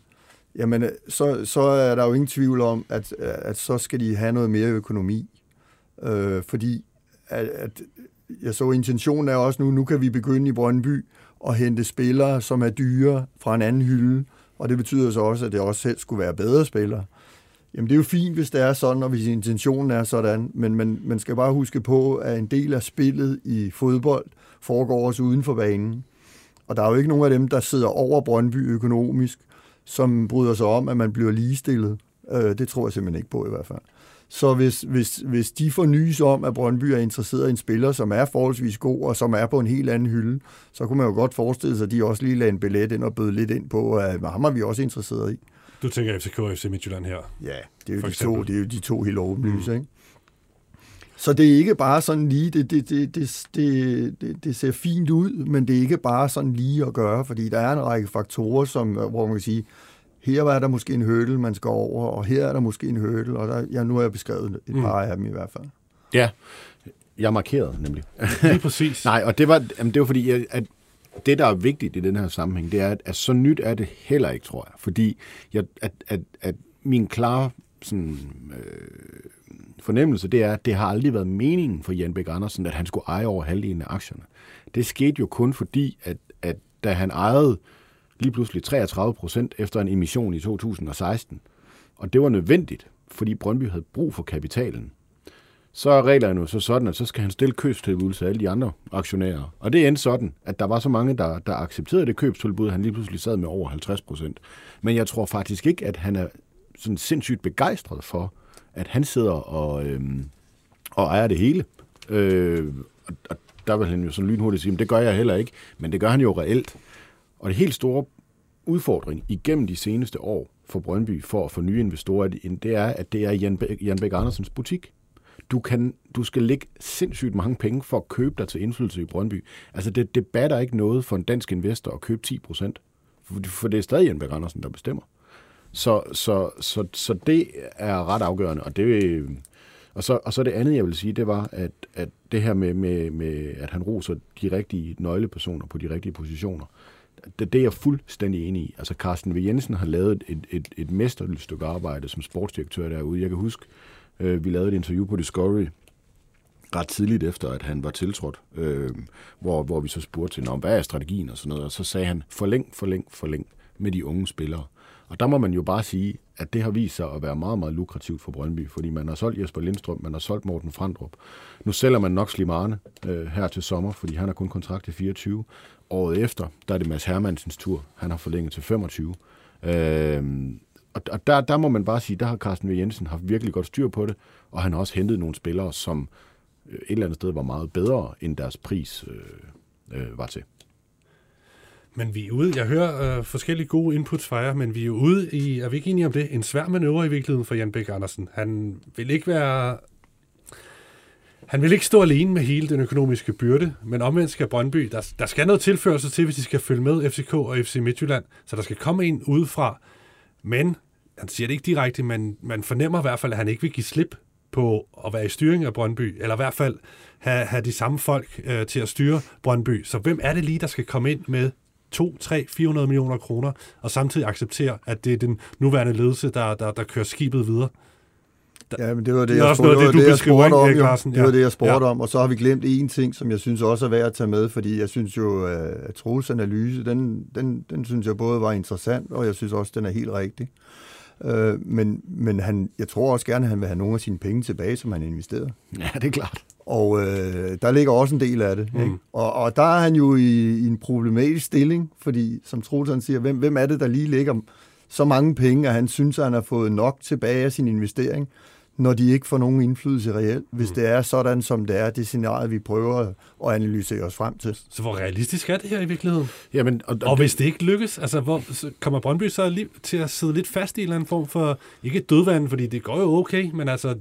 jamen øh, så, så er der jo ingen tvivl om, at, øh, at så skal de have noget mere økonomi. Øh, fordi at, at jeg så intentionen er også nu, nu kan vi begynde i Brøndby at hente spillere, som er dyre fra en anden hylde, og det betyder så også, at det også selv skulle være bedre spillere. Jamen det er jo fint, hvis det er sådan, og hvis intentionen er sådan, men man, man skal bare huske på, at en del af spillet i fodbold foregår også uden for banen. Og der er jo ikke nogen af dem, der sidder over Brøndby økonomisk, som bryder sig om, at man bliver ligestillet. Øh, det tror jeg simpelthen ikke på i hvert fald. Så hvis, hvis, hvis de får nys om, at Brøndby er interesseret i en spiller, som er forholdsvis god, og som er på en helt anden hylde, så kunne man jo godt forestille sig, at de også lige lagde en billet ind og bød lidt ind på, at ham er vi også interesseret i. Du tænker FCK og FC Midtjylland her? Ja, det er jo, de to, det er jo de to helt åbenlyse, mm. ikke? Så det er ikke bare sådan lige, det, det, det, det, det, det ser fint ud, men det er ikke bare sådan lige at gøre, fordi der er en række faktorer, som, hvor man kan sige, her er der måske en hurdle, man skal over, og her er der måske en hurdle, og der, ja, nu har jeg beskrevet et mm. par af dem i hvert fald. Ja, jeg markerede nemlig. <laughs> Lige præcis. Nej, og det var, jamen, det var fordi, at det, der er vigtigt i den her sammenhæng, det er, at, at så nyt er det heller ikke, tror jeg. Fordi jeg, at, at, at min klare sådan, øh, fornemmelse, det er, at det har aldrig været meningen for Jan Bæk Andersen, at han skulle eje over halvdelen af aktierne. Det skete jo kun fordi, at, at da han ejede lige pludselig 33 procent efter en emission i 2016, og det var nødvendigt, fordi Brøndby havde brug for kapitalen, så er reglerne jo så sådan, at så skal han stille købstilbud til alle de andre aktionærer. Og det endte sådan, at der var så mange, der, der accepterede det købstilbud, han lige pludselig sad med over 50 procent. Men jeg tror faktisk ikke, at han er sådan sindssygt begejstret for, at han sidder og, øhm, og ejer det hele. Øh, og, og der vil han jo sådan lynhurtigt sige, at det gør jeg heller ikke, men det gør han jo reelt. Og det helt store udfordring igennem de seneste år for Brøndby for at få nye investorer, det er, at det er Jan, Bæk, Jan Bæk Andersens butik. Du, kan, du skal lægge sindssygt mange penge for at købe dig til indflydelse i Brøndby. Altså, det, det batter ikke noget for en dansk investor at købe 10 procent. For, for det er stadig Jan Bæk Andersen, der bestemmer. Så, så, så, så det er ret afgørende, og det og så, og så det andet, jeg vil sige, det var, at, at det her med, med, med, at han roser de rigtige nøglepersoner på de rigtige positioner, det, det er jeg fuldstændig enig i. Altså, Carsten V. Jensen har lavet et, et, et mesterligt stykke arbejde som sportsdirektør derude. Jeg kan huske, øh, vi lavede et interview på Discovery ret tidligt efter, at han var tiltrådt, øh, hvor, hvor vi så spurgte til, hvad er strategien og sådan noget, og så sagde han, forlæng, forlæng, forlæng med de unge spillere. Og der må man jo bare sige, at det har vist sig at være meget, meget lukrativt for Brøndby, fordi man har solgt Jesper Lindstrøm, man har solgt Morten Frandrup. Nu sælger man nok Slimane øh, her til sommer, fordi han har kun kontrakt til 24. Året efter, der er det Mads Hermansens tur. Han har forlænget til 25. Øh, og der, der må man bare sige, der har Carsten V. Jensen haft virkelig godt styr på det, og han har også hentet nogle spillere, som øh, et eller andet sted var meget bedre, end deres pris øh, øh, var til. Men vi er ude, jeg hører øh, forskellige gode inputs fra jer, men vi er ude i, er vi ikke enige om det, en svær manøvre i virkeligheden for Jan Bæk Andersen. Han vil ikke være han vil ikke stå alene med hele den økonomiske byrde, men omvendt skal Brøndby, der, der skal noget tilførsel til, hvis de skal følge med FCK og FC Midtjylland, så der skal komme en udefra. Men, han siger det ikke direkte, men man fornemmer i hvert fald, at han ikke vil give slip på at være i styring af Brøndby, eller i hvert fald have, have de samme folk øh, til at styre Brøndby. Så hvem er det lige, der skal komme ind med 2, 3, 400 millioner kroner, og samtidig acceptere, at det er den nuværende ledelse, der, der, der kører skibet videre? Ja, men det var det, jeg, spurgte, det, det, det, jeg spurgte om. Jo. Det var det, jeg spurgte ja. om. Og så har vi glemt én ting, som jeg synes også er værd at tage med, fordi jeg synes jo, at Troels analyse, den, den, den synes jeg både var interessant, og jeg synes også, den er helt rigtig. Øh, men men han, jeg tror også gerne, at han vil have nogle af sine penge tilbage, som han investerede. Ja, det er klart. Og øh, der ligger også en del af det. Mm. Ikke? Og, og der er han jo i, i en problematisk stilling, fordi som Troels siger, hvem, hvem er det, der lige ligger så mange penge, at han synes, at han har fået nok tilbage af sin investering? når de ikke får nogen indflydelse reelt, hvis mm. det er sådan, som det er, det scenarie, vi prøver at analysere os frem til. Så hvor realistisk er det her i virkeligheden? Jamen, og, og, og hvis det ikke lykkes, altså hvor, så kommer Brøndby så lige til at sidde lidt fast i en eller anden form for, ikke dødvand, fordi det går jo okay, men altså,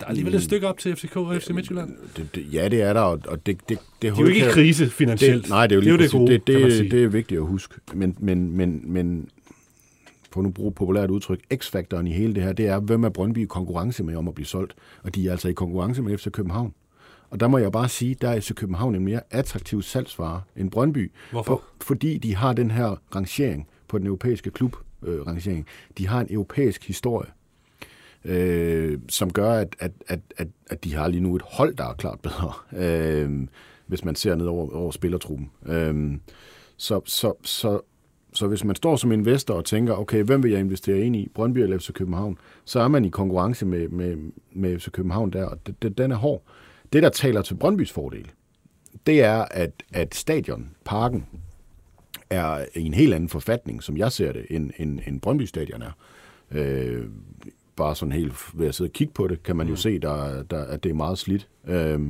der er alligevel et stykke op til FCK og FC Midtjylland. Det, det, ja, det er der, og det, det, det, det er jo ikke krise finansielt. Det, nej, det er jo, lige det, er jo det, gode, det, det, det er vigtigt at huske. Men, men, men, men på nu bruge populært udtryk, x-faktoren i hele det her, det er, hvem er Brøndby i konkurrence med om at blive solgt? Og de er altså i konkurrence med FC København. Og der må jeg bare sige, der er FC København en mere attraktiv salgsvare end Brøndby. Hvorfor? For, fordi de har den her rangering på den europæiske klub øh, rangering. De har en europæisk historie, øh, som gør, at, at, at, at, at de har lige nu et hold, der er klart bedre, øh, hvis man ser ned over, over spillertruppen. Øh, så, så, så så hvis man står som investor og tænker, okay, hvem vil jeg investere ind i, Brøndby eller FC København, så er man i konkurrence med, med, med FC København der, og det, det, den er hård. Det, der taler til Brøndbys fordel, det er, at, at stadion, parken, er i en helt anden forfatning, som jeg ser det, end, end, end Brøndby Stadion er. Øh, bare sådan helt ved at sidde og kigge på det, kan man jo mm. se, der, der, at det er meget slidt. Øh,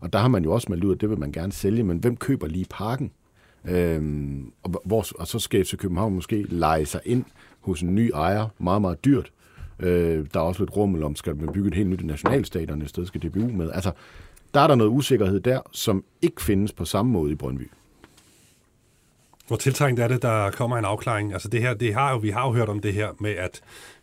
og der har man jo også meldt ud, at det vil man gerne sælge, men hvem køber lige parken? Øhm, og, hvor, og så skal FC København måske lege sig ind hos en ny ejer, meget, meget dyrt. Øh, der er også lidt rummel om, skal man bygge et helt nyt nationalstadion, et sted skal DBU med. Altså, der er der noget usikkerhed der, som ikke findes på samme måde i Brøndby. Hvor tiltrængt er det, der kommer en afklaring? Altså det her, det har jo, vi har jo hørt om det her med, at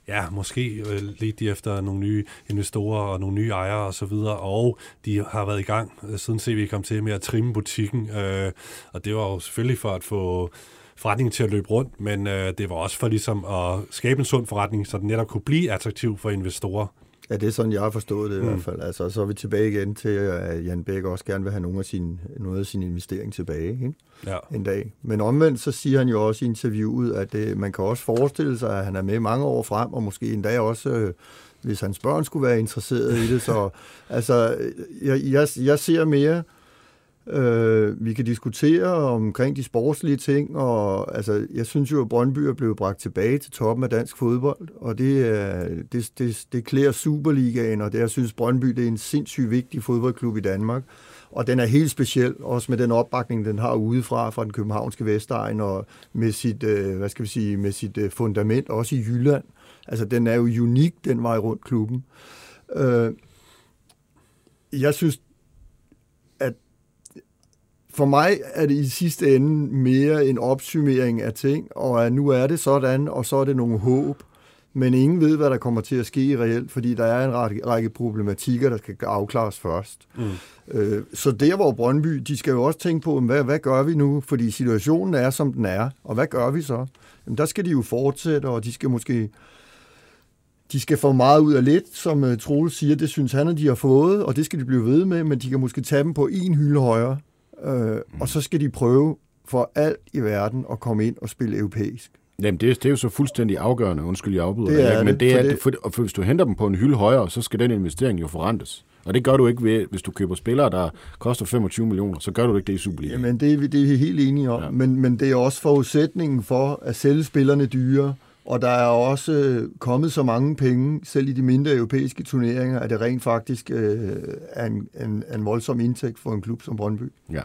ja, måske øh, lidt efter nogle nye investorer og nogle nye ejere og så videre, og de har været i gang, øh, siden CV kom til med at trimme butikken, øh, og det var jo selvfølgelig for at få forretningen til at løbe rundt, men øh, det var også for ligesom at skabe en sund forretning, så den netop kunne blive attraktiv for investorer. Ja, det er sådan, jeg har forstået det mm. i hvert fald. Altså, så er vi tilbage igen til, at Jan Bæk også gerne vil have nogle af sin, noget af sin investering tilbage ikke? Ja. en dag. Men omvendt, så siger han jo også i interviewet, at det, man kan også forestille sig, at han er med mange år frem, og måske endda også, øh, hvis hans børn skulle være interesseret i det. Så <laughs> altså, jeg, jeg, jeg ser mere Øh, vi kan diskutere omkring de sportslige ting, og altså, jeg synes jo, at Brøndby er blevet bragt tilbage til toppen af dansk fodbold, og det, det, det, det klæder Superligaen, og det, jeg synes, Brøndby det er en sindssygt vigtig fodboldklub i Danmark, og den er helt speciel, også med den opbakning, den har udefra fra den københavnske Vestegn, og med sit, øh, hvad skal vi sige, med sit øh, fundament, også i Jylland. Altså, den er jo unik, den vej rundt klubben. Øh, jeg synes, for mig er det i sidste ende mere en opsummering af ting, og at nu er det sådan, og så er det nogle håb. Men ingen ved, hvad der kommer til at ske reelt, fordi der er en række, problematikker, der skal afklares først. Mm. Øh, så der, hvor Brøndby, de skal jo også tænke på, hvad, hvad gør vi nu? Fordi situationen er, som den er, og hvad gør vi så? Jamen, der skal de jo fortsætte, og de skal måske de skal få meget ud af lidt, som uh, Troels siger, det synes han, at de har fået, og det skal de blive ved med, men de kan måske tage dem på en hylde højere, øh, mm. og så skal de prøve for alt i verden at komme ind og spille europæisk. Jamen, det, er, det er jo så fuldstændig afgørende, undskyld, jeg afbryder det er ikke? men det, det er, det, for, for, hvis du henter dem på en hylde højere, så skal den investering jo forrentes. Og det gør du ikke, ved, hvis du køber spillere, der koster 25 millioner, så gør du ikke det i Superliga. Jamen, det, er, det er vi helt enige om, ja. men, men det er også forudsætningen for at sælge spillerne dyre, og der er også kommet så mange penge, selv i de mindre europæiske turneringer, at det rent faktisk øh, er en, en, en voldsom indtægt for en klub som Brøndby. Ja.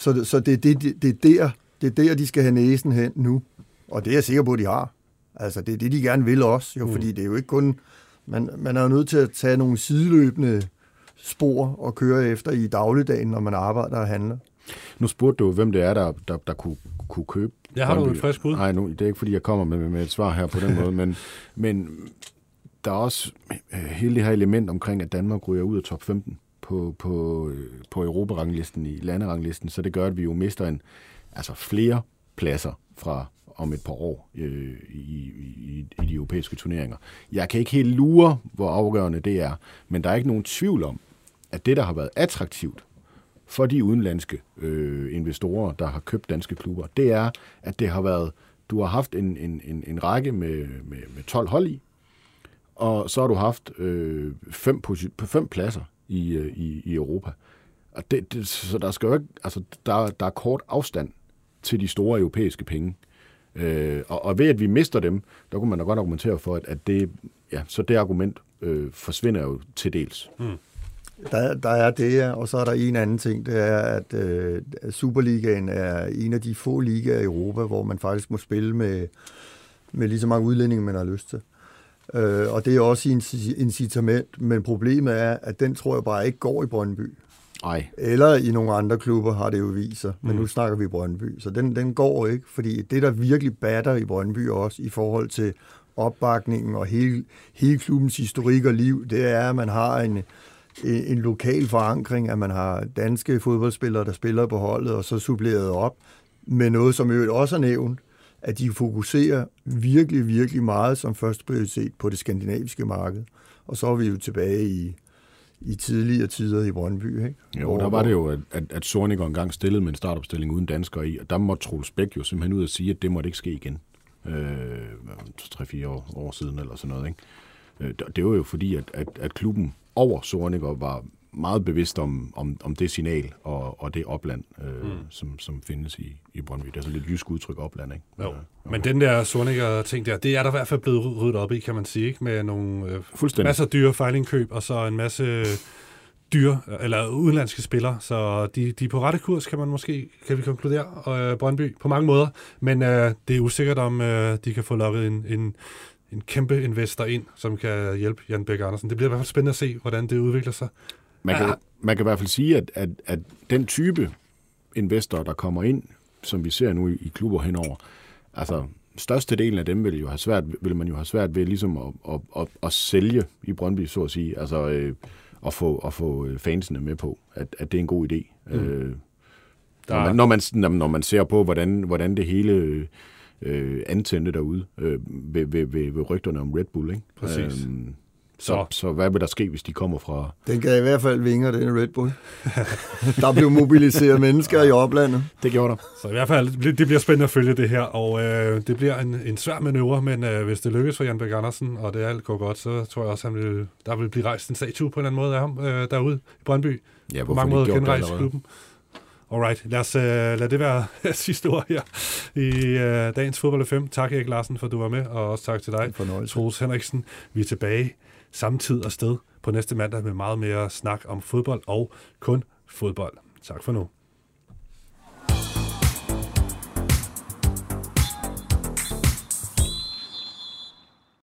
Så, så det, det, det, det, er der, det er der, de skal have næsen hen nu. Og det er jeg sikker på, at de har. Altså, det er det, de gerne vil også, jo, mm. fordi det er jo ikke kun... Man, man er jo nødt til at tage nogle sideløbende spor og køre efter i dagligdagen, når man arbejder og handler. Nu spurgte du, hvem det er, der, der, der kunne, kunne købe Jeg har du et frisk bud? Nej, nu, det er ikke, fordi jeg kommer med, med et svar her på den <laughs> måde, men, men der er også øh, hele det her element omkring, at Danmark ryger ud af top 15 på, på, på Europaranglisten, i landeranglisten, så det gør, at vi jo mister en, altså flere pladser fra om et par år øh, i, i, i de europæiske turneringer. Jeg kan ikke helt lure, hvor afgørende det er, men der er ikke nogen tvivl om, at det, der har været attraktivt for de udenlandske øh, investorer, der har købt danske klubber, det er, at det har været, du har haft en, en, en, en række med, med, med 12 hold i, og så har du haft øh, fem, fem pladser i, øh, i, i Europa. Og det, det, så der skal jo ikke, altså, der, der er kort afstand til de store europæiske penge. Øh, og, og ved at vi mister dem, der kunne man da godt argumentere for, at, at det, ja, så det argument øh, forsvinder jo til dels. Mm. Der, der er det, ja. og så er der en anden ting, det er, at øh, Superligaen er en af de få ligaer i Europa, hvor man faktisk må spille med, med lige så mange udlændinge, man har lyst til. Øh, og det er også en incitament, men problemet er, at den tror jeg bare ikke går i Brøndby. Nej. Eller i nogle andre klubber har det jo vist sig, men mm. nu snakker vi Brøndby. Så den, den går ikke, fordi det, der virkelig batter i Brøndby også i forhold til opbakningen og hele, hele klubbens historik og liv, det er, at man har en, en lokal forankring, at man har danske fodboldspillere, der spiller på holdet, og så suppleret op med noget, som jo også er nævnt, at de fokuserer virkelig, virkelig meget som første prioritet på det skandinaviske marked. Og så er vi jo tilbage i, i tidligere tider i Brøndby. Ikke? Jo, hvor, der var det jo, at, at, Sorniger engang stillede med en startopstilling uden danskere i, og der måtte Troels Bæk jo simpelthen ud og sige, at det måtte ikke ske igen. Øh, 3-4 år, år siden eller sådan noget. Ikke? Øh, det var jo fordi, at, at, at klubben over Sorniger var meget bevidst om, om, om det signal og, og det opland, øh, mm. som, som findes i, i Brøndby. Det er så lidt jysk udtryk opland, ikke? Jo. Ja, Men den der Sorniger-ting der, det er der i hvert fald blevet ryddet op i, kan man sige, ikke? Med nogle øh, masser af dyre fejlingkøb, og så en masse dyre, eller udenlandske spillere, så de, de er på rette kurs, kan man måske, kan vi konkludere, øh, Brøndby, på mange måder, men øh, det er usikkert, om øh, de kan få lukket en, en, en kæmpe investor ind, som kan hjælpe Jan Bæk Andersen. Det bliver i hvert fald spændende at se, hvordan det udvikler sig. Man kan, ja. man kan i hvert fald sige, at, at, at den type investorer, der kommer ind, som vi ser nu i, i klubber henover, altså størstedelen af dem vil, jo have svært, vil man jo have svært ved ligesom at, at, at, at sælge i Brøndby, så at sige. Altså øh, at få, at få fansene med på, at, at det er en god idé. Mm. Øh, når, man, når, man, når man ser på, hvordan, hvordan det hele øh, antændte derude øh, ved, ved, ved, ved rygterne om Red Bull. Ikke? Præcis. Øh, så, så hvad vil der ske, hvis de kommer fra... Den kan i hvert fald vinger, den Red Bull. <laughs> der blev mobiliseret mennesker i oplandet. Det gjorde der. Så i hvert fald, det bliver spændende at følge det her, og øh, det bliver en, en svær manøvre, men øh, hvis det lykkes for Jan Bæk Andersen, og det alt går godt, så tror jeg også, at vil, der vil blive rejst en statue på en eller anden måde af ham øh, derude i Brøndby. Ja, på mange måder genrejse klubben. Alright, lad os uh, lad det være <laughs> sidste ord her i uh, dagens Fodbold 5. Tak Erik Larsen for at du var med, og også tak til dig, Troels Henriksen. Vi er tilbage samme tid og sted på næste mandag med meget mere snak om fodbold og kun fodbold. Tak for nu.